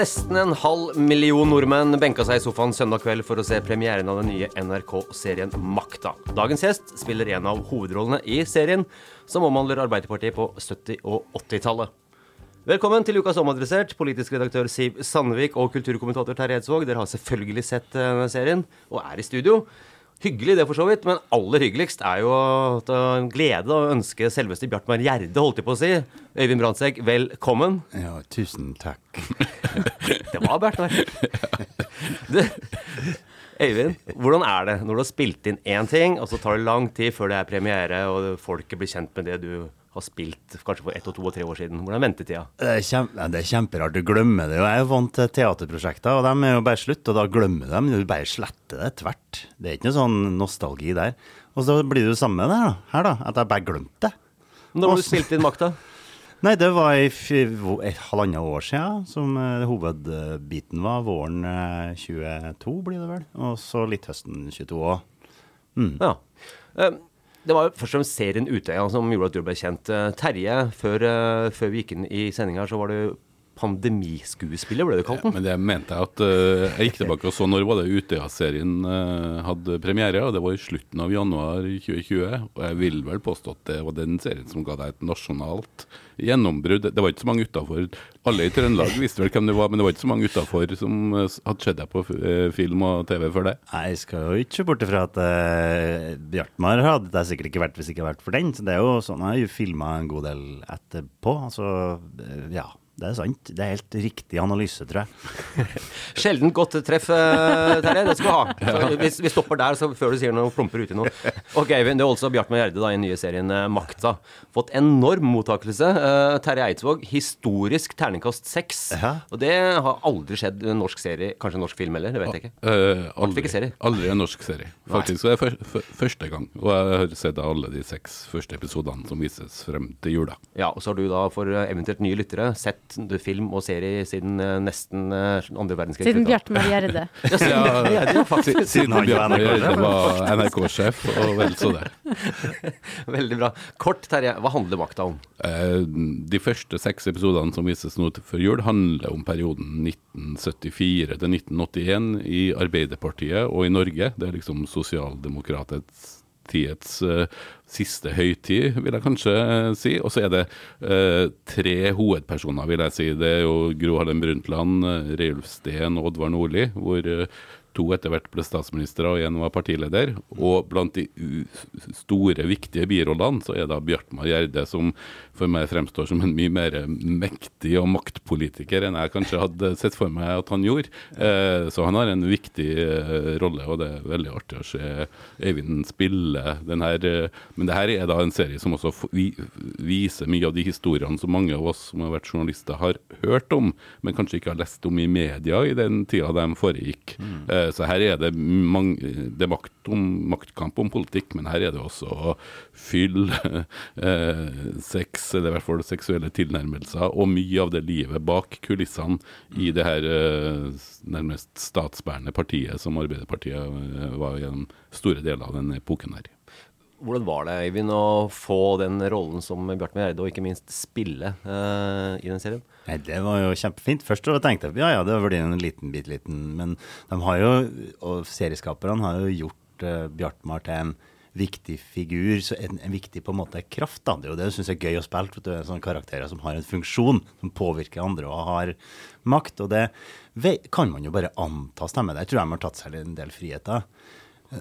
Nesten en halv million nordmenn benka seg i sofaen søndag kveld for å se premieren av den nye NRK-serien Makta. Dagens gjest spiller en av hovedrollene i serien, som omhandler Arbeiderpartiet på 70- og 80-tallet. Velkommen til Ukas omadressert, politisk redaktør Siv Sandvik og kulturkommentator Terje Eidsvåg. Dere har selvfølgelig sett serien og er i studio. Hyggelig det, for så vidt, men aller hyggeligst er jo at en glede å ønske selveste Bjartmar Gjerde, holdt jeg på å si. Øyvind Brandtzæg, velkommen. Ja, tusen takk. Det var Bjartmar. Du, Øyvind, hvordan er det når du har spilt inn én ting, og så tar det lang tid før det er premiere, og folket blir kjent med det du har spilt kanskje for ett og to og tre år siden? Hvordan er ventetida? Det er, kjempe, det er kjemperart. Du glemmer det. Jeg er vant til teaterprosjekter, og de er jo bare slutt, og da glemmer dem. Du bare sletter det tvert. Det er ikke noe sånn nostalgi der. Og så blir det jo samme der, da. Her, da. At jeg bare glemte det. Når har du spilt inn makta? Nei, det var i et halvannet år siden, som uh, hovedbiten var. Våren uh, 22 blir det vel. Og så litt høsten 22 òg. Ja. Eh, Det var jo først og fremst serien Utøya som gjorde at du ble kjent. Eh, Terje, før, eh, før vi gikk inn i sendinga, så var du pandemiskuespiller, ble du kalt den? Men det mente jeg at uh, Jeg gikk tilbake og så når var det Utøya-serien uh, hadde premiere, og det var i slutten av januar 2020. Og jeg vil vel påstå at det var den serien som ga deg et nasjonalt gjennombrudd. Det var ikke så mange utafor. Alle i Trøndelag visste vel hvem det var, men det var ikke så mange utafor som eh, hadde sett deg på film og TV før det. Nei, Jeg skal jo ikke se bort ifra at uh, Bjartmar hadde det sikkert ikke vært hvis det ikke hadde vært for den. Så det er jo sånn, Jeg har jo filma en god del etterpå. Altså, ja. Det er sant. Det er helt riktig analyse, tror jeg. Sjelden godt treff, eh, Terje. Det skal du ha. Så vi, vi stopper der så før du sier noe plumper uti noe. Ok, Eivind. Det er også Bjartmar Gjerde da, i den nye serien eh, Makta. Fått enorm mottakelse. Eh, Terje Eidsvåg, historisk terningkast seks. Og det har aldri skjedd i en norsk serie, kanskje en norsk film heller, det vet jeg ikke. Eh, Aldri ikke. Aldri en norsk serie. Faktisk det er det fyr, første gang. Og jeg har sett alle de seks første episodene som vises frem til jula. Ja, og så har du da for eventuelt nye lyttere sett film og serie siden eh, nesten eh, andre verdenskrig. Siden Bjarte Marie Gjerde. Ja, siden ja, faktisk. Siden han var Marie Gjerde var NRK-sjef, og vel så det. Veldig bra. Kort, Terje. Hva handler makta om? Eh, De første seks episodene som vises nå til før jul, handler om perioden 1974 til 1981 i Arbeiderpartiet og i Norge. Det er liksom sosialdemokratiets eh, siste høytid, vil jeg kanskje eh, si. Og så er det eh, tre hovedpersoner, vil jeg si. Det er jo Gro Harlem Brundtland, eh, Reiulf Steen og Oddvar Nordli. Hvor eh, to etter hvert ble statsministre og én var partileder. Og blant de store, viktige birollene så er da Bjartmar Gjerde, som for meg fremstår som en mye mer mektig og maktpolitiker enn jeg kanskje hadde sett for meg at han gjorde. Eh, så han har en viktig eh, rolle, og det er veldig artig å se Øyvind spille den her. eh, men det her er da en serie som også viser mye av de historiene som mange av oss som har vært journalister, har hørt om, men kanskje ikke har lest om i media i den tida de foregikk. Eh, så her er det, mange, det er makt om, maktkamp om politikk, men her er det også fyll, eh, sex, eller i hvert fall seksuelle tilnærmelser, og mye av det livet bak kulissene i det her eh, nærmest statsbærende partiet som Arbeiderpartiet eh, var gjennom store deler av den epoken her. Hvordan var det, Eivind, å få den rollen som Bjarte Gjerde, og ikke minst spille uh, i den serien? Nei, Det var jo kjempefint. Først da tenkte jeg ja ja, det var en liten, bitte liten Men de har jo, og serieskaperne har jo gjort uh, Bjartmar til en viktig figur, en, en viktig på en måte kraft. da. Det er det jeg er gøy å spille. for det er Sånne karakterer som har en funksjon, som påvirker andre og har makt. Og det kan man jo bare anta stemmer. Der tror jeg de har tatt seg en del friheter.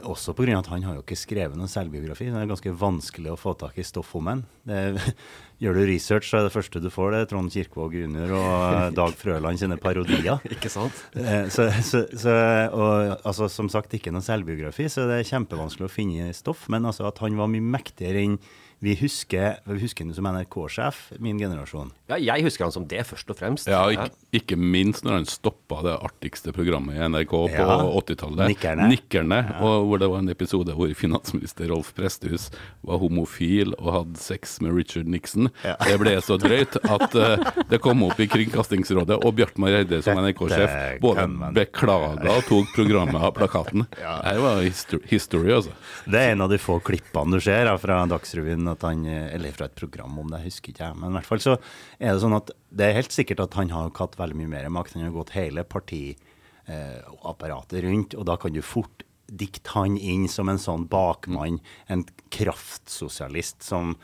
Også pga. at han har jo ikke skrevet noen selvbiografi. Det er ganske vanskelig å få tak i stoff om en. Det, gjør du research, så er det første du får, det er Trond Kirkvaag jr. og Dag Frøland sine parodier. Ikke sant? Eh, Så, så, så, og altså, som sagt, ikke noen selvbiografi, så det er kjempevanskelig å finne stoff. Men altså, at han var mye mektigere enn vi husker, vi husker han som NRK-sjef, min generasjon. Ja, jeg husker han som det, først og fremst. Ja, ikke, ikke minst når han stoppa det artigste programmet i NRK på Ja. 80-tallet. Nikkerne. Nikkerne, og hvor det var en episode hvor finansminister Rolf Presthus var homofil og hadde sex med Richard Nixon. Det ble så drøyt at uh, det kom opp i Kringkastingsrådet, og Bjartmar Eide som NRK-sjef både beklaga og tok programmet av plakaten. Her var history altså. Det er en av de få klippene du ser fra Dagsrevyen, at han, eh, eller fra et program om det, husker ikke jeg. Men i hvert fall så er det sånn at det er helt sikkert at han har hatt veldig mye mer makt. Han har gått hele partiapparatet rundt, og da kan du fort dikte han inn som en sånn bakmann, en kraftsosialist som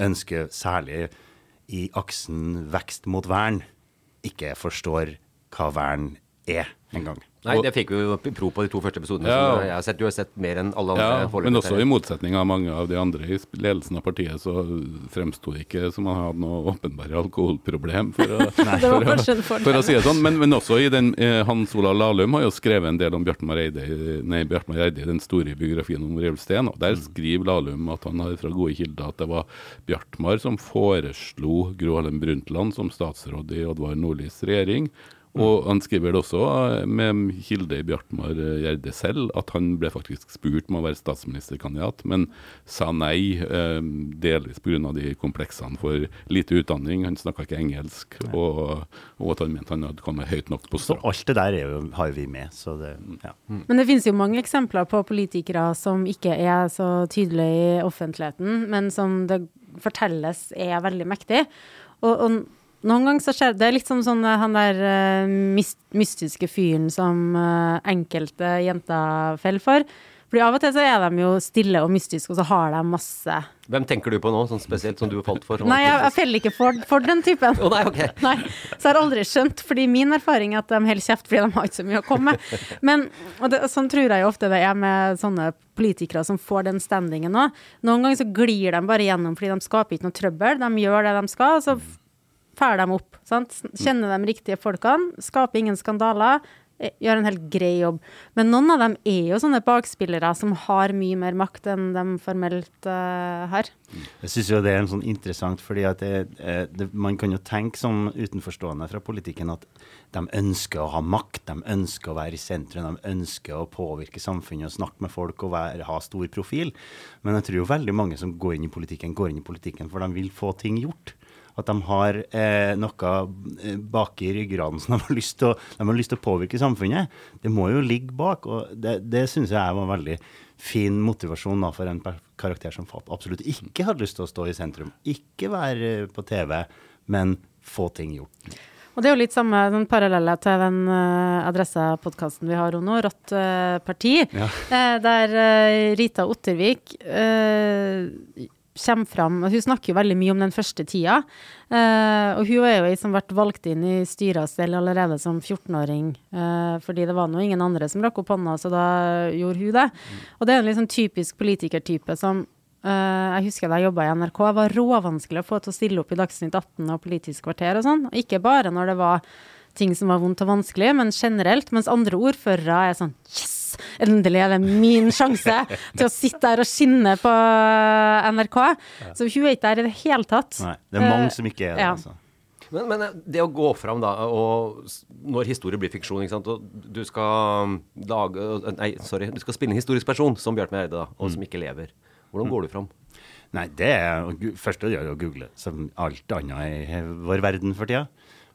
ønsker særlig i aksen vekst mot vern, ikke forstår hva vern er engang. Nei, det fikk vi jo pro på de to første episodene. Ja. jeg har sett, Du har sett mer enn alle andre. Ja, men også i motsetning av mange av de andre i ledelsen av partiet, så fremsto det ikke som han hadde noe åpenbare alkoholproblem, for å, for, å, for å si det sånn. Men, men også i den eh, Hans Olav Lahlum har jo skrevet en del om Bjartmar Eide, i- nei, Bjartmar Eide i den store biografien om Reulfsten, og der skriver Lahlum at han har fra gode kilder at det var Bjartmar som foreslo Gro Harlem Brundtland som statsråd i Oddvar Nordlis regjering. Og han skriver det også eh, med kilde i Bjartmar eh, Gjerde selv, at han ble faktisk spurt om å være statsministerkandidat, men sa nei, eh, delvis pga. de kompleksene for lite utdanning. Han snakka ikke engelsk, og, og at han mente han hadde kommet høyt nok på Så strå. alt det der er jo, har vi med, så det, ja. Men det finnes jo mange eksempler på politikere som ikke er så tydelige i offentligheten, men som det fortelles er veldig mektig. Og, og noen ganger så skjer det er litt som sånn eh, han der uh, myst, mystiske fyren som uh, enkelte jenter faller for. Fordi av og til så er de jo stille og mystiske, og så har de masse Hvem tenker du på nå, sånn spesielt, som du har falt for? Nei, jeg, jeg faller ikke for, for den typen. Oh, nei, okay. Nei, så jeg har aldri skjønt, fordi min erfaring er at de holder kjeft fordi de har ikke så mye å komme med. Men og det, sånn tror jeg jo ofte det er med sånne politikere som får den standingen nå. Noen ganger så glir de bare gjennom fordi de skaper ikke noe trøbbel. De gjør det de skal, og så fær dem opp. Sant? Kjenner de riktige folkene, skaper ingen skandaler. eh, Gjør en helt grei jobb. Men noen av dem er jo sånne bakspillere som har mye mer makt enn de formelt uh, har. Jeg syns jo det er en sånn interessant, fordi eh, man kan jo tenke som utenforstående fra politikken at de ønsker å ha makt, de ønsker å være i sentrum, de ønsker å påvirke samfunnet og snakke med folk og være, ha stor profil. Men jeg tror jo veldig mange som går inn i politikken, går inn i politikken for de vil få ting gjort. At de har eh, noe eh, bak i ryggraden som de har, lyst til å, de har lyst til å påvirke samfunnet. Det må jo ligge bak. og Det, det syns jeg var veldig fin motivasjon da, for en karakter som absolutt ikke hadde lyst til å stå i sentrum. Ikke være eh, på TV, men få ting gjort. Og det er jo litt samme den parallelle til den uh, adressepodkasten vi har nå, Rått uh, parti, Ja. uh, der eh, Rita Ottervik eh, kommer fram Hun snakker jo veldig mye om den første tida. Uh, og hun er jo ei som ble valgt inn i styret selv allerede som 14-åring. Uh, fordi det var nå ingen andre som rakk opp hånda, så da gjorde hun det. Og det er en liksom typisk politikertype som uh, Jeg husker da jeg jobba i NRK, det var råvanskelig å få til å stille opp i Dagsnytt 18 og Politisk kvarter og sånn. Ikke bare når det var ting som var vondt og vanskelig, men generelt. Mens andre ordførere er sånn Yes! Endelig er det min sjanse til å sitte der og skinne på NRK. Så hun er ikke der i det hele tatt. Nei, det er mange Eh, som ikke er det. ja. Altså. Men, men eh, det å gå fram da, og når historie blir fiksjon, ikke sant, og du skal lage Nei, sorry. Du skal spille en historisk person, som Bjartmar Eide, da, og som ikke lever. Hvordan går du fram? Nei, det er først første å gjøre å google, som alt annet i vår verden for tida.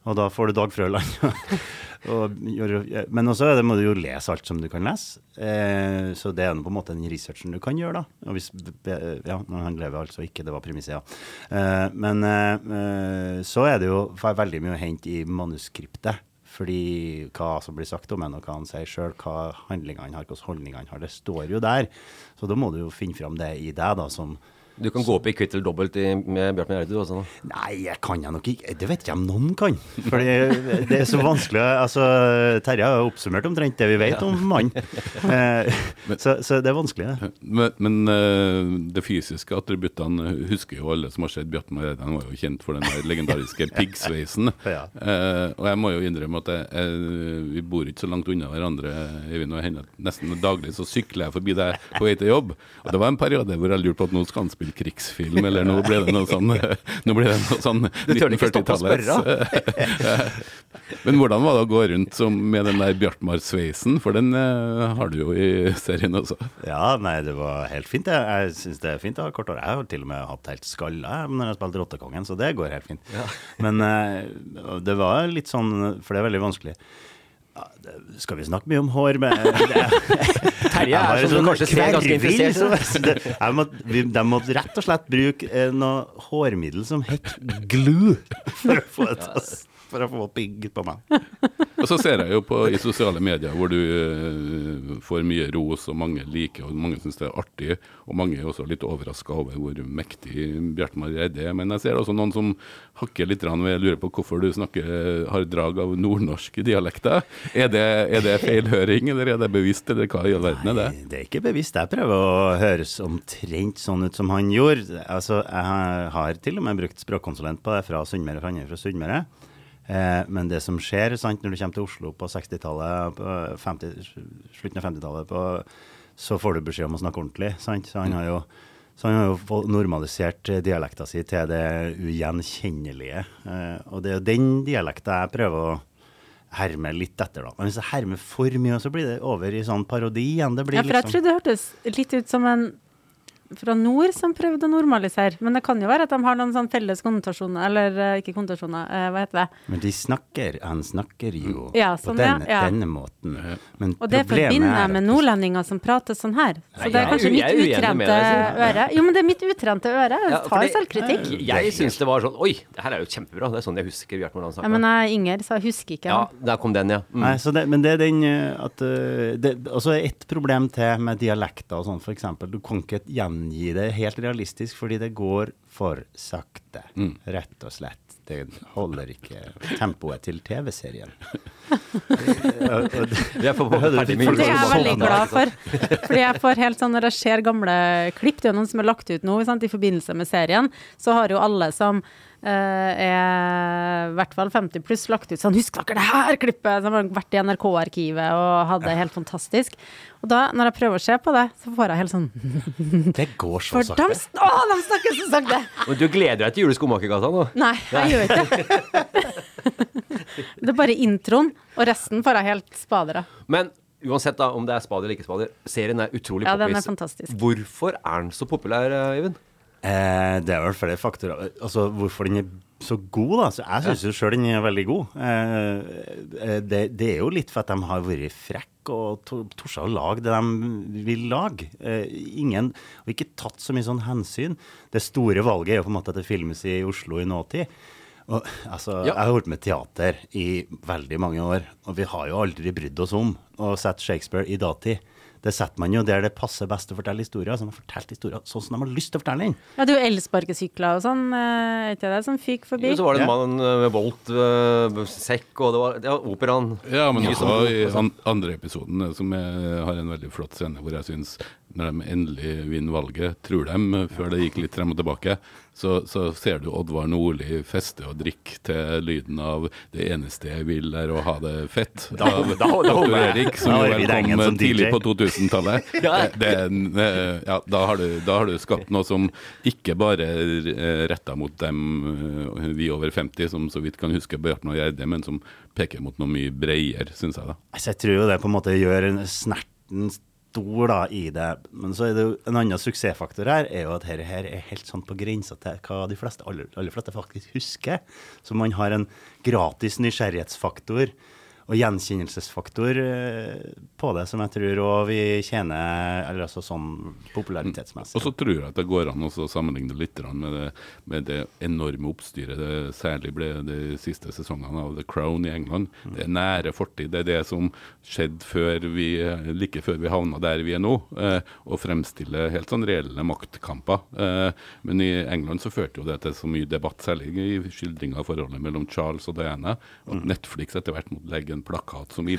Og da får du Dag Frøland. og men også det, må du jo lese alt som du kan lese. Eh, så det er på en måte den researchen du kan gjøre, da. Og hvis, ja, han lever altså ikke, det var premisset, ja. Eh, men eh, så er det jo veldig mye å hente i manuskriptet. Fordi hva som blir sagt om en, og hva han sier sjøl, hva handlingene han har, hvilke holdninger han har, det står jo der. Så da må du jo finne fram det i deg, da, som Du kan gå opp i kvitt eller dobbelt i, med Bjartmar Eide, du også. Da. Nei, jeg kan jeg nok ikke. Det vet ikke om noen kan. Fordi det er så vanskelig. Altså, Terje har oppsummert omtrent det vi vet om mannen. Eh, så, så det er vanskelig, det. Men, men det fysiske attributtene husker jo alle som har sett Bjartmar Eide. Han var jo kjent for den legendariske piggsveisen. Ja. Eh, og jeg må jo innrømme at jeg, jeg, vi bor ikke så langt unna hverandre. Øyvind og henne. Nesten daglig så sykler jeg forbi deg på vei til jobb. Og det var en periode hvor jeg lurte på at nå skal han spille krigsfilm, eller nå ble det noe sånn Nå ble det noe sånn Du tør ikke stoppe å 1940-tallets Men hvordan var det å gå rundt som, med den der Bjartmar-sveisen? For den eh, har du jo i serien også. Ja, nei, det var helt fint. Jeg, jeg syns det er fint å ha kort hår. Jeg har til og med hatt helt skalla når jeg spilte Rottekongen, så det går helt fint. Men eh, det var litt sånn, for det er veldig vanskelig. Ja, det, skal vi snakke mye om hår? Men, Terje er som sånn, du kanskje ser ganske interessert. må, De måtte rett og slett bruke eh, noe hårmiddel som het glue for å få, det til for å få pigg på meg. Og så ser jeg jo på i sosiale medier hvor du uh, får mye ros, og mange liker, og mange syns det er artig. Og mange er også litt overraska over hvor mektig Bjartmar Reide er. Men jeg ser også noen som hakker litt ved lurer på hvorfor du snakker, har drag av nordnorsk dialekt. Er det, er det feilhøring, eller er det bevisst, eller hva i all verden er det? Nei, det er ikke bevisst. Jeg prøver å høres omtrent sånn ut som han gjorde. Altså, jeg har- har til og med brukt språkkonsulent på det fra Sunnmøre, for han er fra Sunnmøre. Eh, men det som skjer sant, når du kommer til Oslo på 60-tallet, slutten av 50-tallet, så får du beskjed om å snakke ordentlig. Sant? Så han har jo så han har jo normalisert dialekta si til det ugjenkjennelige. Eh, og det er jo den dialekta jeg prøver å herme litt etter, da. Men hvis jeg hermer for mye, så blir det over i sånn parodi igjen. Det blir Ja, for jeg liksom trodde det hørtes litt ut som en fra nord som prøvde å normalisere. Men det kan jo være at de har noen sånn felles konnotasjoner, eller eh, ikke konnotasjoner, eh, hva heter det? Men de snakker, han snakker jo Ja, på sånn, på denne, ja. denne måten. Men Og det forbinder er jeg med nordlendinger som prater sånn her. Så det er kanskje mitt jeg er utrente øre. Jo, men det er mitt utrente øre. Jeg tar selvkritikk. Jeg syns det var sånn Oi, det her er jo kjempebra. Det er sånn jeg husker Bjartmar han Ja, men jeg Inger, så jeg husker ikke. Ja, der kom den, ja. Mm. Nei, så det, men det er den eh, at det, Altså et problem til med dialekter og sånn, f.eks. Du kan ikke gjengi det helt realistisk fordi det går for sakte. Mm. Rett og slett. Det holder ikke tempoet til TV-serien. Det- er jeg veldig glad for. Fordi jeg får helt sånn, Når jeg ser gamle klipp, det er jo noen som er lagt ut nå sant, i forbindelse med serien, så har jo alle som er i hvert fall 50 pluss lagt ut sånn Husk dere det her klippet! Som har vært i NRK-arkivet og hadde det helt fantastisk. Og da, når jeg prøver å se på det, så får jeg helt sånn Det går så For de, sakte. å, de snakker så sakte! Du gleder deg til Jule Skomakergata nå? Nei, jeg gjør ikke det. Det er bare introen, og resten får jeg helt spader av. Men uansett da, om det er spader eller ikke spader, serien er utrolig Ja, fantastisk. Hvorfor er den så populær, eh, Øyvind? Eh, det er vel flere faktorer. Altså, hvorfor den er så god, da. Så jeg syns jo sjøl den er veldig god. Eh, eh, det, det er jo litt for at de har vært frekke og to- torsa å lage det de vil lage. Eh, ingen, og ikke tatt så mye sånn hensyn. Det store valget er jo på en måte at det filmes i Oslo i nåtid. Og, altså, Ja. Jeg har holdt med teater i veldig mange år, og vi har jo aldri brydd oss om å sette Shakespeare i datid. Det setter man jo der det passer best å fortelle historier. Så de har fortalt historier sånn som de har lyst til å fortelle den. Ja, det er jo elsparkesykler og sånn, eh, er ikke det som fikk forbi? Jo, så var det en mann eh, med Bolt-sekk, og det var ja, operaen. Ja, men også som- i an andre episoden, eh, som jeg har en veldig flott scene hvor jeg syns når de endelig vinner valget, tror de, før det gikk litt frem og tilbake, så, så ser du Oddvar Nordli feste og drikke til lyden av 'Det eneste jeg vil er å ha det fett' av da- da Dr. Erik, som jo kom som tidlig på 2000-tallet. Ja. Det, det er en, eh, ja, da, har du, da har du skapt noe som ikke bare er retta mot dem eh, vi over 50, som så vidt kan huske Bjartne og Gjerde, men som peker mot noe mye bredere, syns jeg. da. Altså, jeg tror jo det på en måte gjør en snerten stor da, i det. Men så er det jo en annen suksessfaktor her, er jo at dette her er helt sånn på grensa til hva de fleste, aller, aller fleste faktisk husker. Så man har en gratis nysgjerrighetsfaktor og gjenkjennelsesfaktor eh, på det, som jeg tror òg vi tjener eller altså sånn popularitetsmessig. Og så tror jeg at det går an å sammenligne litt med det, med det enorme oppstyret det særlig ble de siste sesongene av The Crown i England. Det er nære fortid. Det er det som skjedde før vi, like før vi havna der vi er nå. Eh, og fremstille helt sånn reelle maktkamper. Eh, men i England så førte jo det til så mye debatt, særlig i skildringa av forholdet mellom Charles og Diana, og Netflix etter hvert måtte legge en plakat som,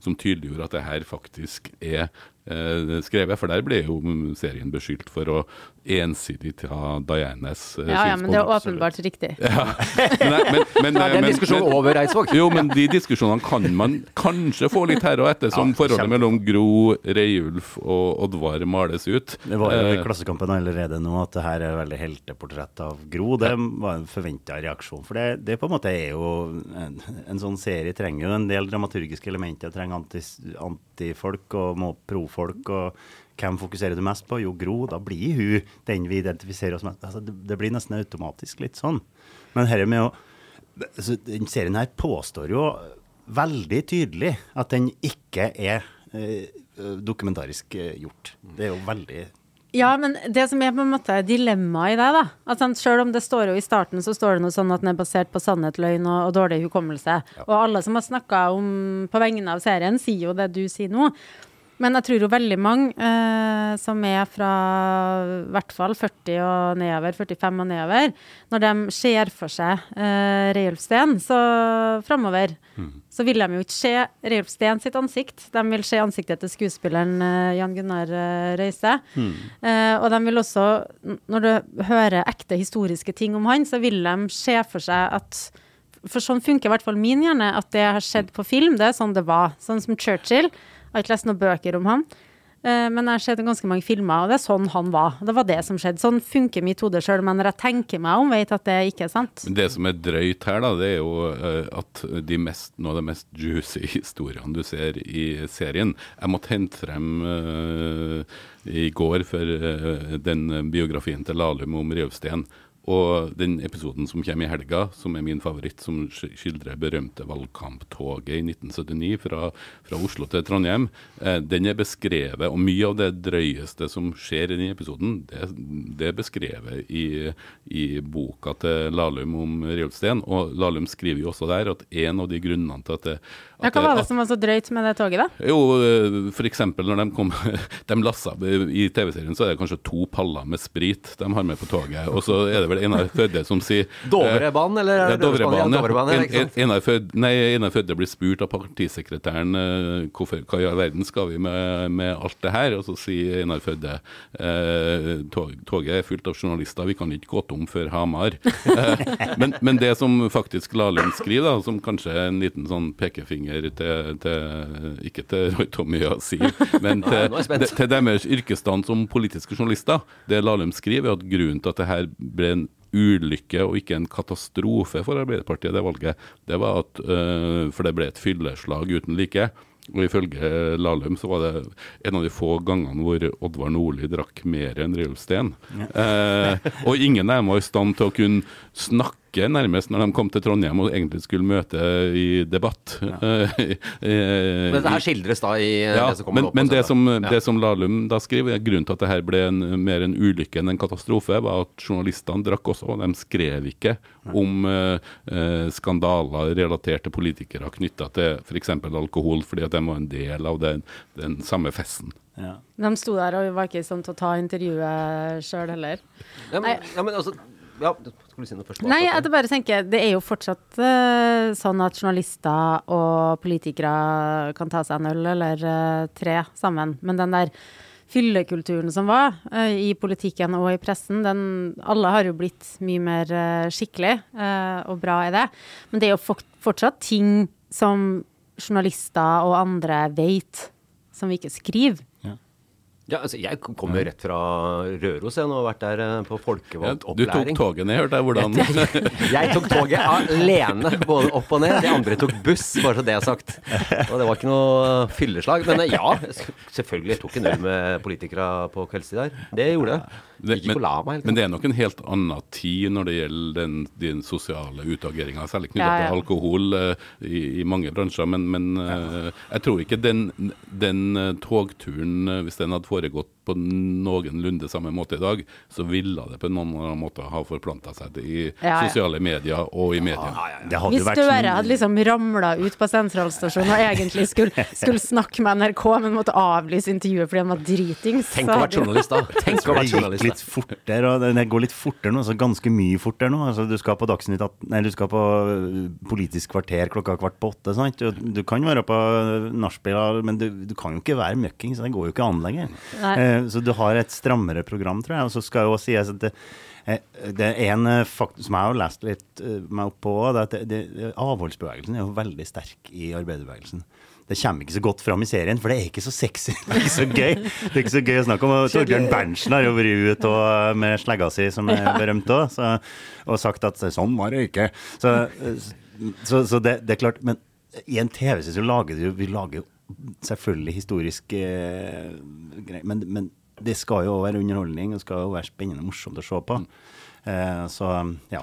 som tydeliggjorde at det her faktisk er skrevet. For der ble jo serien beskyldt for å ensidig ta Dianas eh, Ja, ja, men det er åpenbart riktig. Men, nei, men, men, Ja, det er en men- diskusjon men- over Eidsvåg. Jo, men de diskusjonene kan man kanskje få litt her og etter, som Ja, forholdet mellom Gro, Reiulf og Oddvar males ut. Det var jo i Eh, Klassekampen allerede nå at det her er veldig helteportrett av Gro. Det var en forventa reaksjon. For det, det på en måte er jo en, en sånn serie trenger jo en del dramaturgiske elementer. Trenger antis, antifolk og må profolk. og hvem fokuserer du mest på? Jo, Gro. Da blir hun den vi identifiserer oss med. Altså, det, det blir nesten automatisk litt sånn. Men her med å altså, Den serien her påstår jo veldig tydelig at den ikke er eh, dokumentarisk eh, gjort. Det er jo veldig Ja, men det som er på en måte dilemmaet i det, da at sant, Selv om det står jo i starten så står det noe sånn at den er basert på sannhet, løgn og, og dårlig hukommelse. Og alle som har snakka om på vegne av serien, sier jo det du sier nå. Men jeg tror jo veldig mange eh, som er fra i hvert fall 40 og nedover, 45 og nedover, når de ser for seg eh, Reiulf Steen så framover, så vil de jo ikke se Reiulf Steen sitt ansikt. De vil se ansiktet til skuespilleren eh, Jan Gunnar eh, Røise. Eh, og de vil også, når du hører ekte historiske ting om han, så vil de se for seg at for sånn funker i hvert fall min hjerne, at det har skjedd på film. Det er sånn det var. Sånn som Churchill. Jeg har ikke lest noen bøker om han. Eh, Men jeg har sett ganske mange filmer, og det er sånn han var. Det var det som skjedde. Sånn funker mitt hode sjøl, men når jeg tenker meg om, vet at det ikke er sant. Det som er drøyt her, da, det er jo eh, at de mest, noe av de mest juicy historiene du ser i serien Jeg måtte hente frem uh, i går for uh, den biografien til Lahlum om Røvsten. Og den episoden som kommer i helga, som er min favoritt, som skildrer berømte valgkamptoget i 1979 fra, fra Oslo til Trondheim, eh, den er beskrevet. Og mye av det drøyeste som skjer i den episoden, det, det er beskrevet i, i boka til Lahlum om Rjølsten. Og Lahlum skriver jo også der at en av de grunnene til at det Ja, at hva var det som var så drøyt med det toget, da? jo, f.eks. for eksempel når de kom De lassa I TV-serien så er det kanskje to paller med sprit de har med på toget. Og så er det vel Einar Førde som sier Dovrebanen, eller ja, Dovrebanen, ja. Dovrebanen, ja? Einar Førde, nei, Einar Førde blir spurt av partisekretæren eh, hvorfor, hva i all verden skal vi med, med alt det her, og så sier Einar Førde eh, tog, toget er fullt av journalister, vi kan ikke gå tom før Hamar. Eh, men, men det som faktisk Lahlum skriver, da, som kanskje er en liten sånn pekefinger til, til ikke til Roy Tommy å si, men til, de- til deres yrkesstand som politiske journalister. Det Lahlum skriver, er at grunnen til at det her ble en ulykke og ikke en katastrofe for Arbeiderpartiet, det valget, det var at øh, For det ble et fylleslag uten like. Og ifølge Lahlum så var det en av de få gangene hvor Oddvar Nordli drakk mer enn Røyulf Steen. Eh, og ingen var i stand til å kunne snakke uke nærmest når de kom til Trondheim og egentlig skulle møte i debatt. Eh, eh, Men det her skildres da i eh, ja, det som kommer men, opp men det, som, Ja. det som Lahlum da skriver, grunnen til at det her ble en, mer en ulykke enn en katastrofe, var at journalistene drakk også. og De skrev ikke om uh, skandaler relatert til politikere knytta til f.eks. alkohol, fordi at de var en del av den, den samme festen. Ja. De sto der og var ikke i stand til å ta intervjuet sjøl heller. Ja, men, ja, men altså ja, Skal du si noe først? Nei, jeg bare tenker, det er jo fortsatt uh, sånn at journalister og politikere kan ta seg en øl eller uh, tre sammen. Men den der fyllekulturen som var uh, i politikken og i pressen, den Alle har jo blitt mye mer skikkelig og bra i det. Men det er jo fortsatt ting som journalister og andre vet, som vi ikke skriver. Ja, altså, jeg kommer jo rett fra Røros jeg, nå har vært der eh, på folkevalgt opplæring. du tok toget ned, hørte jeg hvordan Jeg tok toget alene, både opp og ned. De andre tok buss, bare så det er sagt. Og det var ikke noe fylleslag. Men eh, ja, selvfølgelig tok en øl med politikere på kveldstid der. Det gjorde jeg. Det- Ikke cola meg. Men det er nok en helt annen tid når det gjelder den, den sosiale utageringa, særlig knytta Ja, ja. til alkohol eh, i, i mange bransjer. Men, men jeg tror ikke den, den togturen, hvis den hadde foregått på noenlunde samme måte i dag, så ville det på noen annen måte ha forplanta seg i Ja, ja. sosiale medier og i media. Ja, Hvis Støre hadde liksom ramla ut på sentralstasjonen og egentlig skulle, skulle snakke med NRK, men måtte avlyse intervjuet fordi han var dritings Tenk å være journalist, da. Tenk å Det være gikk journalist. litt fortere, og det- det går litt fortere nå, altså ganske mye fortere nå. Altså, du skal på Dagsnytt at, nei, du skal på øh, Politisk kvarter klokka kvart på åtte. Sant? Du, Du kan være på nachspiel, men du, du kan jo ikke være møkking, så det går jo ikke an lenger. Eh, så du har et strammere program, tror jeg. Og så skal jo også sies at det, eh, det er en faktum som jeg har lest litt eh, meg opp på, det er at det, det, avholdsbevegelsen er jo veldig sterk i arbeiderbevegelsen. Det kommer ikke så godt fram i serien, for det er ikke så sexy. Det er ikke så gøy Det er ikke så gøy å snakke om. Torbjørn Berntsen har jo vært ute og- med slegga si, som er berømt òg, og sagt at sånn var det ikke. Så, så, så det, det er klart. Men i en TV-serie så lager du Vi lager jo selvfølgelig historisk eh, men, men det skal jo være underholdning, og skal jo være spennende og morsomt å se på. Eh, så ja.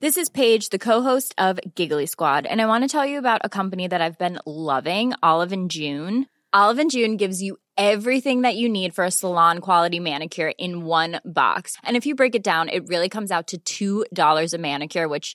This is Paige, the co-host of Giggly Squad, and I want to tell you about a company that I've been loving, Olive and June. Olive and June gives you everything that you need for a salon quality manicure in one box. And if you break it down, it really comes out to $2 a manicure, which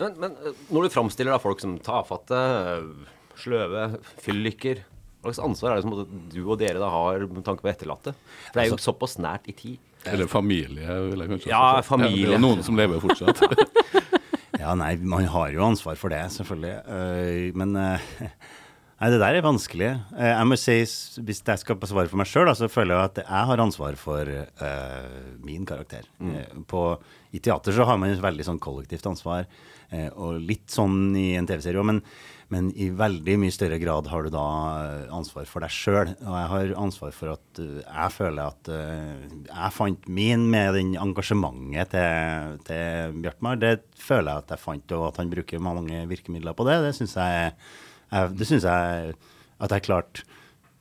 Men, men eh, når du framstiller da folk som tafatte, eh, sløve, fylliker Hva slags ansvar er det som du og dere da har med tanke på etterlatte? For det er jo såpass nært i tid. Eller familie, vil jeg kanskje Ja, familie. Ja, familie. det er jo noen som lever fortsatt. Ja, nei, man har jo ansvar for det, selvfølgelig. Eh, men Nei, det der er vanskelig. Eh, jeg må si, Hvis jeg skal svare for meg sjøl, så føler jeg at jeg har ansvar for uh, min karakter. Mm. på, I teater så har man et veldig sånn kollektivt ansvar, uh, og litt sånn i en TV-serie òg, men, men i veldig mye større grad har du da eh, ansvar for deg sjøl. Og jeg har ansvar for at uh, jeg føler at eh, jeg fant min med den engasjementet til, til Bjartmar. Det føler jeg at jeg fant, og at han bruker mange virkemidler på det. Det syns jeg, jeg, det synes jeg at jeg klarte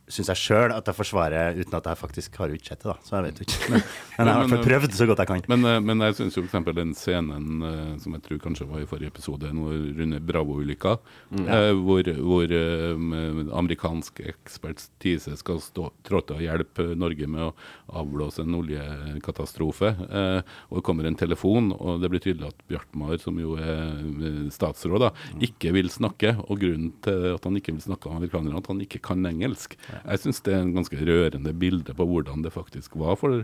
syns jeg sjøl at jeg forsvarer uten at jeg faktisk har utsett det, da. Så jeg vet jo ikke. Men, men jeg har i hvert fall prøvd så godt jeg kan. Men, eh, men jeg syns jo f.eks. den scenen eh, som jeg tror kanskje var i forrige episode, runde Bravo-ulykka, Mm. eh, hvor, hvor eh, amerikansk ekspertise skal stå, trå til å hjelpe Norge med å avblåse en oljekatastrofe. Eh, og det kommer en telefon, og det blir tydelig at Bjartmar, som jo er eh, statsråd, da, Mm. ikke vil snakke. Og grunnen til at han ikke vil snakke med amerikanerne, er at han ikke kan engelsk. Jeg syns det er en ganske rørende bilde på hvordan det faktisk var for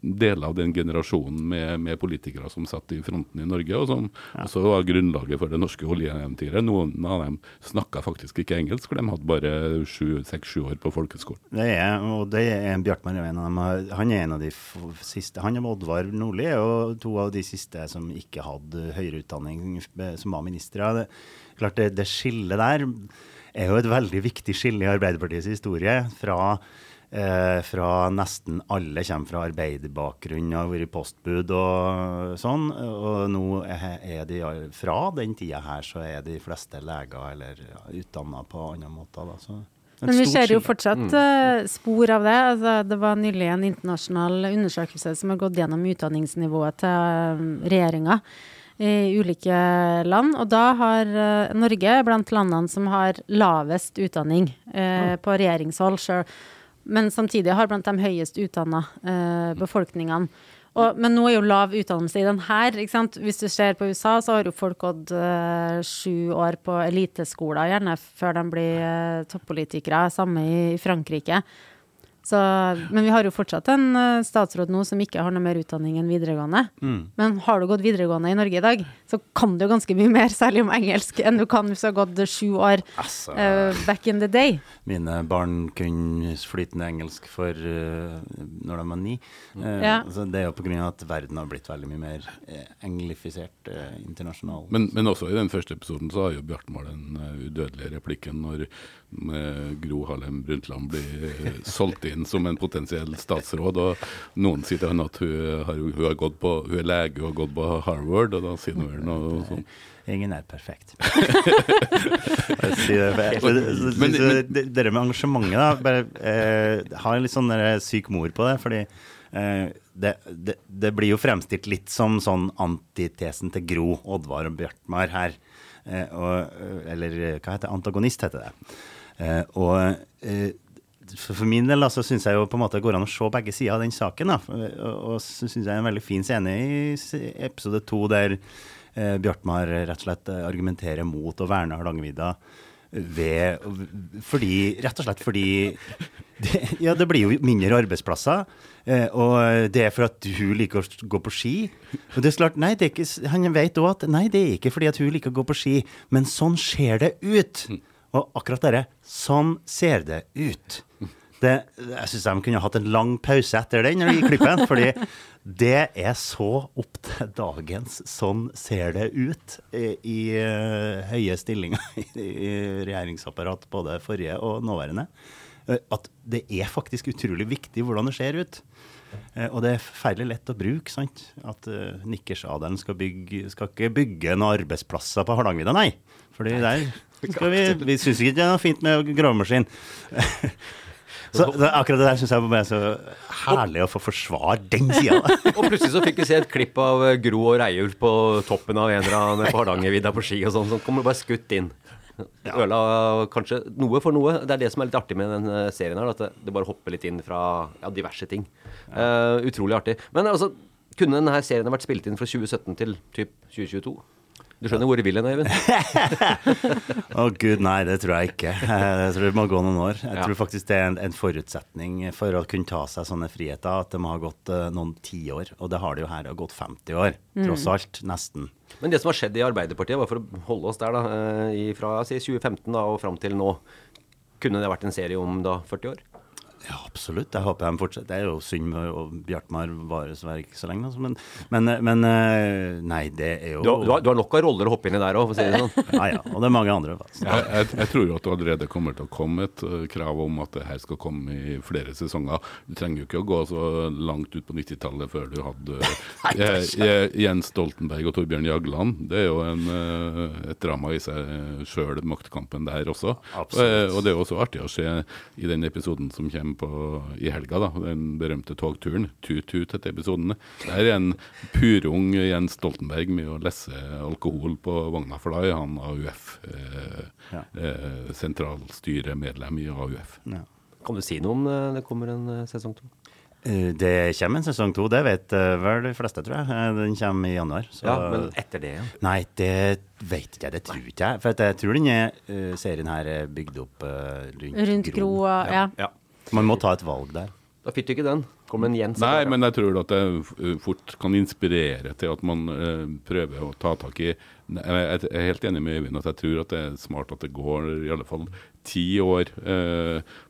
deler av den generasjonen med, med politikere som satt i fronten i Norge, og som også var grunnlaget for det norske oljeeventyret. Noen av dem snakka faktisk ikke engelsk, for de hadde bare seks-sju år på folkeskolen. Det er, og det er Bjartmar er en av dem. Han er en av de siste. Han og Oddvar Nordli er jo to av de siste som ikke hadde høyere utdanning, som var ministre. Det, klart det, det skillet der er jo et veldig viktig skille i Arbeiderpartiets historie. Fra, eh, fra nesten alle kommer fra arbeiderbakgrunn og har vært postbud og sånn. Og nå er de fra den tida her, så er de fleste leger eller ja, utdanna på andre måter. Da. Så Men vi ser jo fortsatt uh, spor av det. Altså, det var nylig en internasjonal undersøkelse som har gått gjennom utdanningsnivået til uh, regjeringa i ulike land. Og da har eh, Norge blant landene som har lavest utdanning eh, på regjeringshold, selv, men samtidig har blant de høyest utdanna eh, befolkningene. Og, men nå er jo lav utdannelse i den her. Ikke sant? Hvis du ser på USA, så har jo folk gått eh, sju år på eliteskoler, gjerne før de blir eh, toppolitikere. Samme i, i Frankrike. Så, men vi har jo fortsatt en eh, statsråd nå som ikke har noe mer utdanning enn videregående. Mm. Men har du gått videregående i Norge i dag, så kan du jo ganske mye mer, særlig om engelsk, enn du kan hvis du har gått sju år Altså. uh, back in the day. Mine barn kunne flytende engelsk for uh, når de var ni. Uh, Ja. så det er jo pga. at verden har blitt veldig mye mer uh, englifisert uh, internasjonal. Men, men også i den første episoden så har jo Bjartmar den udødelige replikken når Gro Harlem Brundtland blir solgt inn som en potensiell statsråd, og noen sier til henne at hun, har, hun, har gått på, hun er lege og har gått på Harvard, og da sier hun vel noe sånn. Ingen er perfekt. Og Dere med engasjementet, da, bare eh, har litt sånn syk mor på det. fordi eh, det, det, det blir jo fremstilt litt som sånn antitesen til Gro, Oddvar og Bjartmar her. Eh, og, eh, eller hva heter det? Antagonist, heter det. Eh, og eh, for, for min del da, så syns jeg jo på en måte det går an å se begge sider av den saken. Da. Og, og så syns jeg er en veldig fin scene i episode to der eh, Bjartmar rett og slett eh, argumenterer mot å verne Hardangervidda ved fordi, Rett og slett fordi det, Ja, det blir jo mindre arbeidsplasser. Eh, og det er for at hun liker å gå på ski. Og det er klart, nei, det er ikke, Han vet òg at nei, det er ikke fordi at hun liker å gå på ski, men sånn ser det ut. Og akkurat dette, sånn ser det ut. Det, jeg syns de kunne hatt en lang pause etter den når de gikk klippen, fordi det er så opp til dagens sånn ser det ut i, i eh, høye stillinger i, i regjeringsapparat, både forrige og nåværende. eh, At det er faktisk utrolig viktig hvordan det ser ut. Eh, og det er forferdelig lett å bruke. sant? At uh, nikkersadelen skal, bygge, skal ikke bygge noen arbeidsplasser på Hardangervidda, nei. Fordi der skal vi, vi syns ikke det er noe fint med gravemaskin. så, så akkurat det der syns jeg er så herlig å få forsvare den sida. Og plutselig så fikk vi se et klipp av eh, Gro og Reiulf på toppen av en eller annen på Hardangervidda på ski og sånn, som kommer bare skutt inn. Øla kanskje noe for noe. Det er det som er litt artig med den eh, serien her, at det, det bare hopper litt inn fra ja, diverse ting. Eh, utrolig artig. Men altså, kunne denne serien vært spilt inn fra 2017 til typ 2022? Du skjønner hvor jeg vil hen, Eivind? Å gud, nei, det tror jeg ikke. Jeg tror det må gå noen år. Jeg Ja. tror faktisk det er en, en forutsetning for å kunne ta seg sånne friheter, at det må ha gått uh, noen tiår. Og det har det jo her, det har gått 50 år, tross alt. Nesten. Men det som har skjedd i Arbeiderpartiet, var for å holde oss der, da, eh, fra si, 2015 da, og fram til nå, kunne det vært en serie om da 40 år? Ja, absolutt. Jeg håper de fortsetter. Det er jo synd med Bjartmar varer dessverre så lenge. Altså. Men, men, men eh, Nei, det er jo Du har, du har, nok av roller å hoppe inn i der òg, for å si det sånn. Ja, ja. Og det er mange andre. Altså. Jeg, jeg, jeg tror jo at det allerede kommer til å komme et uh, krav om at det her skal komme i flere sesonger. Du trenger jo ikke å gå så langt ut på 90-tallet før du hadde uh, Jens Stoltenberg og Torbjørn Jagland. Det er jo en, et drama i seg sjøl, maktkampen der også. Absolutt. Og det er også artig å se i den episoden som kommer på, i helga, da, den berømte togturen. Tut-tut etter episodene, Der er en purung Jens Stoltenberg med å lesse alkohol på vogna for da er han AUF. Eh, Ja. eh, sentralstyremedlem i AUF. Ja. Kan du si noe om eh, det kommer en eh, sesong to? Eh, Det kommer en sesong to, det vet vel de fleste, tror jeg. Den kommer i januar. så- Ja, men etter det igjen? Nei, det vet ikke jeg. Det tror ikke jeg. For jeg tror denne serien her er bygd opp rundt, Rundt Gro ja. Ja. Man må ta et valg der. Da fikk du ikke den. Kom en Jens. Nei, men jeg tror at det fort kan inspirere til at man uh, prøver å ta tak i Jeg er helt enig med Øyvind at jeg tror at det er smart at det går i alle fall ti år.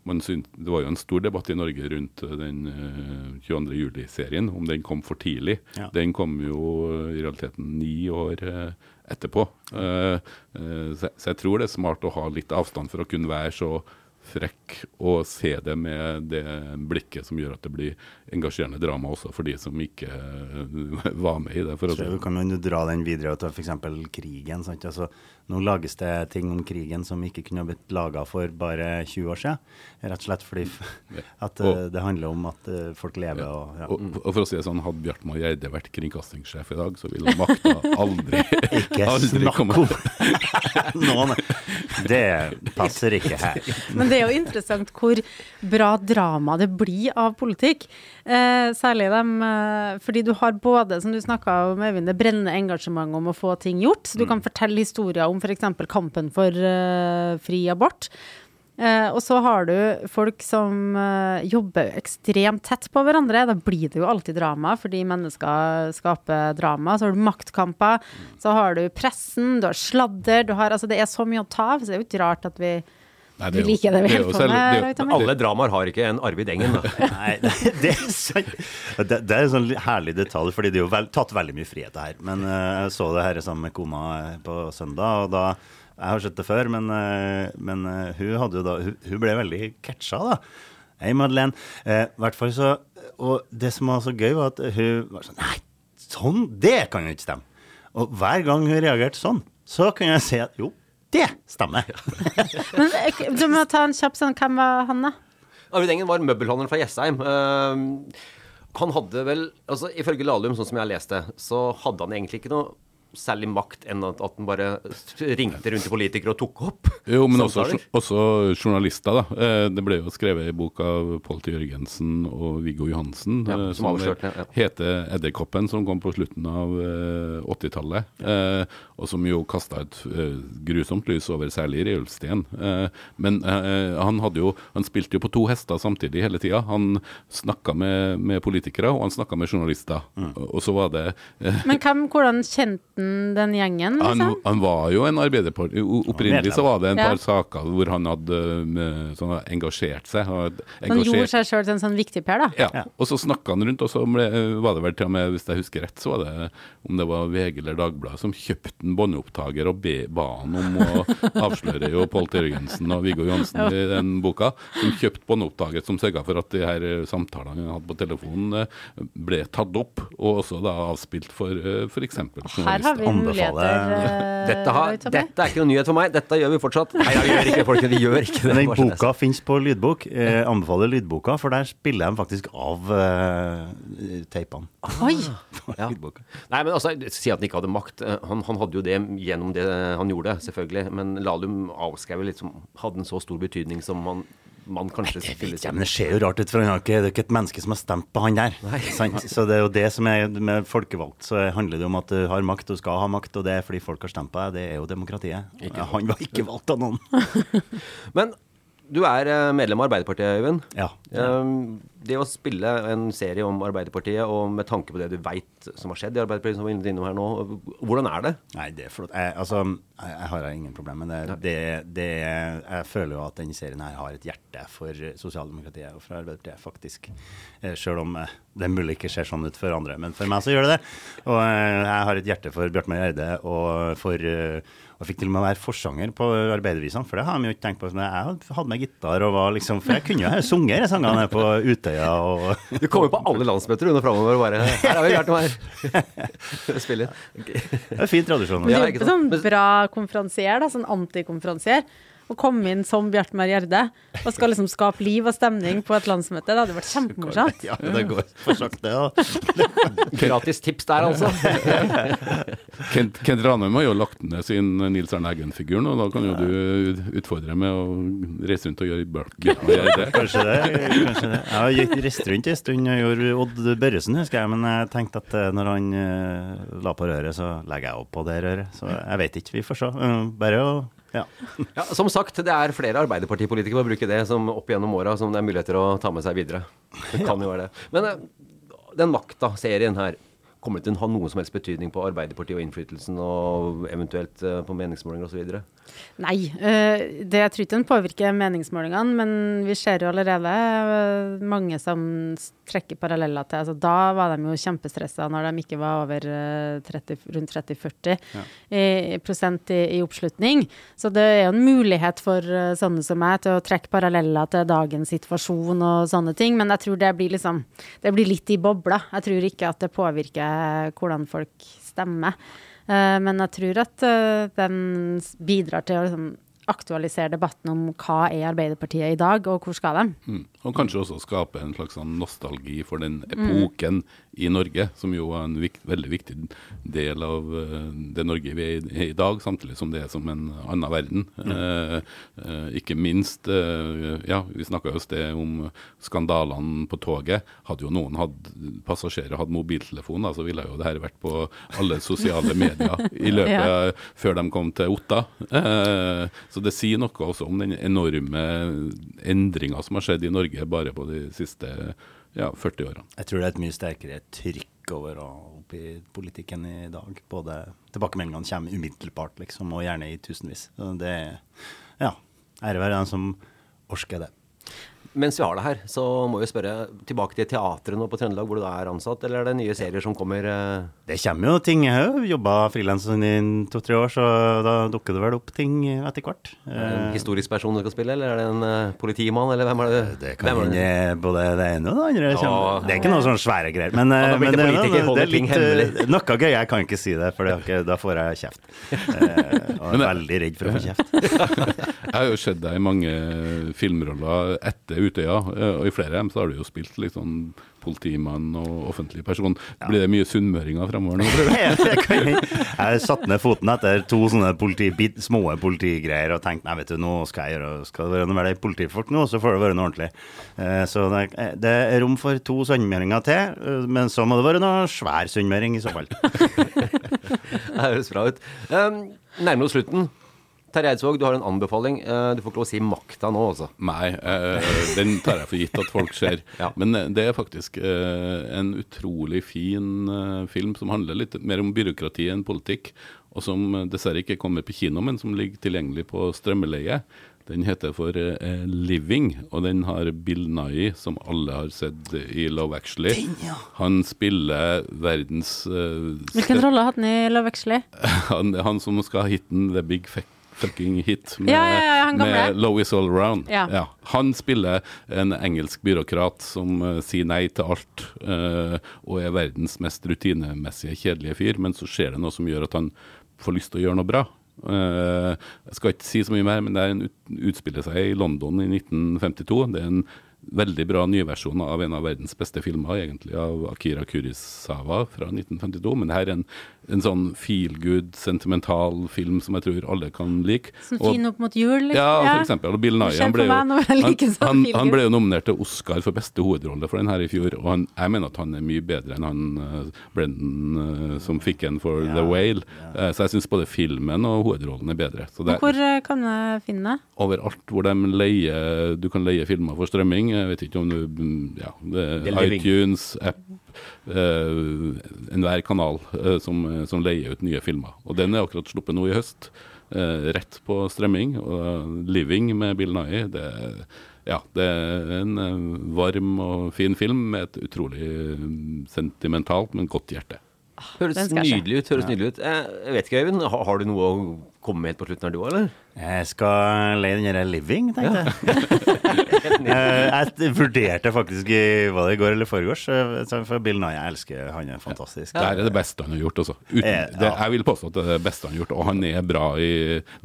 Man syns, det var jo en stor debatt i Norge rundt uh, den uh, 22. juli-serien, om den kom for tidlig. Ja. Den kom jo i realiteten ni år etterpå. Så, så jeg tror det er smart å ha litt avstand for å kunne være så frekk og se det med det blikket som gjør at det blir engasjerende drama også for de som ikke eh, var med i det. For å si. Du kan jo dra den videre til f.eks. krigen. Sant? Altså, nå lages det ting om krigen som ikke kunne blitt laga for bare 20 år siden. Rett og slett fordi at eh, Og- det handler om at eh, folk lever og ja. Og, og for å si det sånn, Hadde Bjartmar Gjerde vært kringkastingssjef i dag, så ville makta aldri, Ikke aldri snakk om Noen, Det passer ikke her. Men det er jo interessant hvor bra drama det blir av politikk. Eh, særlig dem eh, Fordi du har både, som du snakka om, Øyvind, det brennende engasjementet om å få ting gjort. Så du kan fortelle historier om f.eks. kampen for uh, fri abort. Uh, og så har du folk som uh, jobber ekstremt tett på hverandre. Da blir det jo alltid drama, fordi mennesker skaper drama. Så har du maktkamper, så har du pressen, du har sladder, du har Altså det er så mye å ta av, så det er jo ikke rart at vi Nei, liker det vi er holder på med, det er jo- Alle dramaer har ikke en Arvid Engen, da. Nei, det, det er sånn Det, det er en sånn herlig detalj, fordi det er jo vel, tatt veldig mye frihet her. Men eh, jeg så det her sammen med kona eh, på søndag, og da Jeg har sett det før, men, eh, men hun hadde jo da Hun, hun ble veldig catcha, da. Hei, Madeleine. Eh, hvert fall så Og det som var så gøy, var at hun var sånn Nei, sånn! Det kan jo ikke stemme. Og hver gang hun reagerte sånn, så kunne jeg si at jo, det stemmer. Men eh, du må ta en kjapp sånn Hvem var han, da? Arvid Engen var møbelhandler fra Jessheim. Uh, han hadde vel altså Ifølge Lahlum, sånn som jeg leste, så hadde han egentlig ikke noe særlig makt enn at, at han bare ringte rundt til politikere og tok opp Jo, men også, også journalister, da. Eh, Det ble jo skrevet en bok av Pål T. Jørgensen og Viggo Johansen Ja, eh, som avslørte, ja. heter 'Edderkoppen', som kom på slutten av eh, 80-tallet. Ja. og som jo kasta et eh, grusomt lys over særlig Reulfsten. Eh, men eh, han hadde jo Han spilte jo på to hester samtidig hele tida. Han snakka med, med politikere, og han snakka med journalister. Mm. Og, så var det eh, Men hvem, hvordan kjente han den gjengen, han, liksom? han var jo en arbeiderparti... Opprinnelig så var det en Ja. par saker hvor han hadde sånn, engasjert seg. Engasjert. Han gjorde seg sjøl til en sånn viktig per, da. ja. Og så snakka han rundt, og så ble, var det vel til og med, hvis jeg husker rett, så var det om det var VG eller Dagbladet som kjøpte en båndopptaker og be, ba han om å avsløre jo Pål Tørgensen og Viggo Johansen i den boka. Som kjøpte båndopptaker som sørga for at de her samtalene han hadde på telefonen, eh, ble tatt opp, og også da avspilt for f.eks. f.eks. Her har vi muligheter. eh, Dette, har, dette er ikke noe nyhet for meg. Dette gjør vi fortsatt. Nei, vi gjør ikke folk, vi gjør ikke det. Men den boka finnes på lydbok. Eh, anbefaler lydboka, for der spiller de faktisk av eh, teipene. Oi! Ja. Nei, men altså, Si at han ikke hadde makt. Eh, Han, han hadde jo det gjennom det han gjorde, selvfølgelig. Men Lahlum avskrev liksom hadde en så stor betydning som han man kanskje Det skulle vet men det ser jo rart ut, for han ikke, det er ikke et menneske som har stemt på han der. Så det er jo det som er med folkevalgt, så handler det om at du har makt og skal ha makt, og det er fordi folk har stemt på deg. Det er jo demokratiet. Han var ikke valgt av noen. Men du er eh, medlem av Arbeiderpartiet, Øyvind. Ja. Um, det å spille en serie om Arbeiderpartiet, og med tanke på det du veit som har skjedd i Arbeiderpartiet, som vi var innom her nå, hvordan er det? Nei, det er flott. Jeg, altså, jeg, jeg har ingen problem med det. det, det jeg føler jo at denne serien her har et hjerte for sosialdemokratiet og for Arbeiderpartiet, faktisk. Eh, Selv om eh, det mulig ikke ser sånn ut for andre, men for meg så gjør det det. Og eh, jeg har et hjerte for Bjartmar Eide og for og fikk til og med være forsanger på arbeidervisene, for det har de jo ikke tenkt på. Jeg hadde med gitar og var liksom For jeg kunne jo ha sunget de sangene på Utøya og Du kommer på alle landsmøter under framover og bare Her har vi hjertet noe her. Spille. Det er fin tradisjon. Du Ja, er sånn bra konferansier, da, sånn antikonferansier. Å komme inn som Bjartmar Gjerde og skal liksom skape liv og stemning på et landsmøte, det hadde vært kjempemorsomt. Ja, det går for sakte, ja. Gratis tips der, altså. Kent, Kent Ranum har jo lagt ned sin Nils Arne Eggen-figur nå. Da kan jo du utfordre med å reise rundt og gjøre Bjartmar Gjerde. Kanskje det. kanskje det. Jeg har reist rundt en stund og gjorde Odd Børresen, husker jeg. Men jeg tenkte at eh, når han eh, la på røret, så legger jeg opp på det røret. Så jeg vet ikke, vi får se. Eh, Bare å ja. Ja, som sagt, det er flere Arbeiderpartipolitikere å bruke det som opp gjennom åra som det er muligheter å ta med seg videre. Det kan jo være det. Men eh, den Makta-serien her, kommer det til å ha noen som helst betydning på Arbeiderpartiet og innflytelsen, og eventuelt eh, på meningsmålinger osv.? Nei, øh, det jeg tror ikke den påvirker meningsmålingene, men vi ser jo allerede øh, mange som trekker paralleller til altså, Da var de jo kjempestressa når de ikke var over øh, 30, rundt 30-40 ja. i prosent i, i oppslutning. Så det er jo en mulighet for sånne som meg til å trekke paralleller til dagens situasjon og sånne ting, men jeg tror det blir liksom Det blir litt i bobla. Jeg tror ikke at det påvirker hvordan folk stemmer. Eh, men jeg tror at eh, den bidrar til å liksom, aktualisere debatten om hva er Arbeiderpartiet i dag, og hvor skal de? Mm. Og kanskje også skape en slags sånn nostalgi for den epoken i Norge, som jo er en vikt, veldig viktig del av eh, det Norge vi er i i dag, samtidig som det er som en annen verden. Eh, eh, ikke minst eh, Ja, vi snakka jo sted om skandalene på toget. Hadde jo noen hatt passasjerer hatt mobiltelefon, da, så ville jo det her vært på alle sosiale medier i løpet Ja. før de kom til Otta. Eh, så det sier noe også om den enorme endringa som har skjedd i Norge bare på de siste ja, 40 årene. Jeg tror det er et mye sterkere trykk over opp i politikken i dag. Både tilbakemeldingene kommer umiddelbart, liksom, og gjerne i tusenvis. Det Ja. Ære være den som orker det. Mens vi har det her, så må vi spørre tilbake til teatret nå på Trøndelag, hvor du da er ansatt, eller er det nye serier som kommer? eh? Det kommer jo ting. Jeg har jo jobba frilans i to-tre år, så da dukker det vel opp ting etter hvert. Er det en Eh, historisk person du skal spille, eller er det en eh, politimann, eller hvem er det? Det kan er hende både det ene og det andre. Ja. Det er ikke noe sånn svære greier. Men, ja, har eh, blitt men det, det, det er litt eh, noe gøy. Jeg kan ikke si det, for det da får jeg kjeft. Eh, og jeg er veldig redd for å få kjeft. Jeg har jo sett deg i mange filmroller etter Utøya, eh, og i flere av dem så har du jo spilt litt sånn politimann og offentlig person. Blir det mye sunnmøringer framover nå, tror du? Jeg har satte ned foten etter to sånne politi, bit, små politigreier og tenkte nei, vet du, nå skal jeg gjøre skal det være noe med politifolk nå, så får det være noe ordentlig. Eh, så det, er- det er rom for to sunnmøringer til, eh, men så må det være noe svær sunnmøring i så fall. Det høres bra ut. Um, nærmer oss slutten. Terje Eidsvåg, du har en anbefaling. Eh, du får ikke lov å si makta nå, altså. Nei, eh, den tar jeg for gitt at folk ser. Ja. Men eh, det er faktisk en utrolig fin film som handler litt mer om byråkrati enn politikk, og som dessverre ikke kommer på kino, men som ligger tilgjengelig på strømmeleie. Den heter for 'Living', og den har Bill Nye, som alle har sett i Love Actually. Han spiller verdens uh, Hvilken rolle har han i Love Actually? han, han som skal ha hiten The Big Fuck- Fucking Hit med, Ja, med Lois All Around. Han spiller en engelsk byråkrat som uh, sier nei til alt, uh, og er verdens mest rutinemessige kjedelige fyr, men så skjer det noe som gjør at han får lyst til å gjøre noe bra. Uh, jeg skal ikke si så mye mer, men det en ut, utspiller seg i London i 1952. Det er en veldig bra nyversjon av en av verdens beste filmer, egentlig av Akira Kurisawa fra 1952. Men det her er en en sånn feel good, sentimental film som jeg tror alle kan like. Som Og- fin opp mot jul, liksom. ja, for eksempel. Og Bill Nye han ble, jo, han, han, han ble jo nominert til Oscar for beste hovedrolle for den her i fjor, og han, jeg mener at han er mye bedre enn han uh, Brendan uh, som fikk en for The Whale. Uh, så jeg syns både filmen og hovedrollen er bedre. Så det Og er hvor kan jeg finne det? overalt hvor de leier Du kan leie filmer for strømming. Jeg vet ikke om du mm, Ja, det iTunes, app Enhver kanal eh, som, som leier ut nye filmer. Og den er akkurat sluppet nå i høst. eh, rett på strømming. Og 'Living' med Bill Nye, det, ja, det er en eh, varm og fin film med et utrolig sentimentalt, men godt hjerte. Høres nydelig ut. høres nydelig ut. Eh, Jeg vet ikke, Øyvind. Har, har du noe å komme med helt på slutten her, du òg, eller? Jeg skal leie den der Living, tenkte jeg. Ja. jeg vurderte faktisk i hva det i går eller foregårs, eh, for Bill Nye. Jeg elsker han er fantastisk. Det er det beste han har gjort. Altså. Eh, ja. jeg vil påstå at det er det beste han har gjort, og han er bra i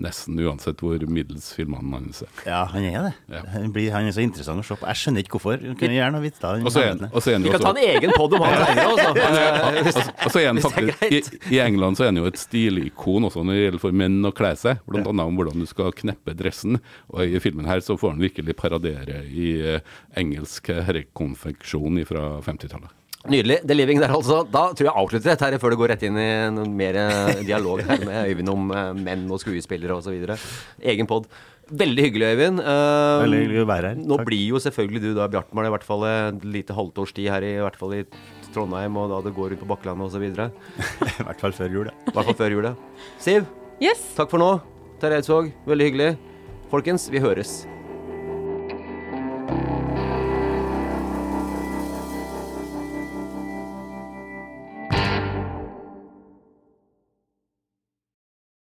nesten uansett hvor middels filmene hans er. Ja, han er det. Ja. Han, blir, han er så interessant å se på. Jeg skjønner ikke hvorfor. Han kunne gjerne ha visst det. Og så han- og så han Vi kan ta en egen pod om han senere, altså. Eh, og i, I England så er han jo et stilikon også når det gjelder for menn å kle seg. Annet om hvordan du skal kneppe dressen. Og i filmen her så får han virkelig paradere i eh, engelsk herrekonfeksjon fra 50-tallet. Nydelig. The Living der, altså. Da tror jeg avslutter dette her før det går rett inn i noen mer eh, dialog her med Øyvind om eh, menn og skuespillere osv. Egen pod. Veldig hyggelig, Øyvind. Uh, Veldig hyggelig å være her. Nå Takk. blir jo selvfølgelig du da Bjartmar i hvert fall et lite halvt års tid her, i hvert fall i Trondheim, og da det går ut på Bakklandet osv. I I hvert fall før jul, ja. hvert fall før jul, ja. Siv, Yes. Takk for nå. Terje Eidsvåg, veldig hyggelig. Folkens, vi høres.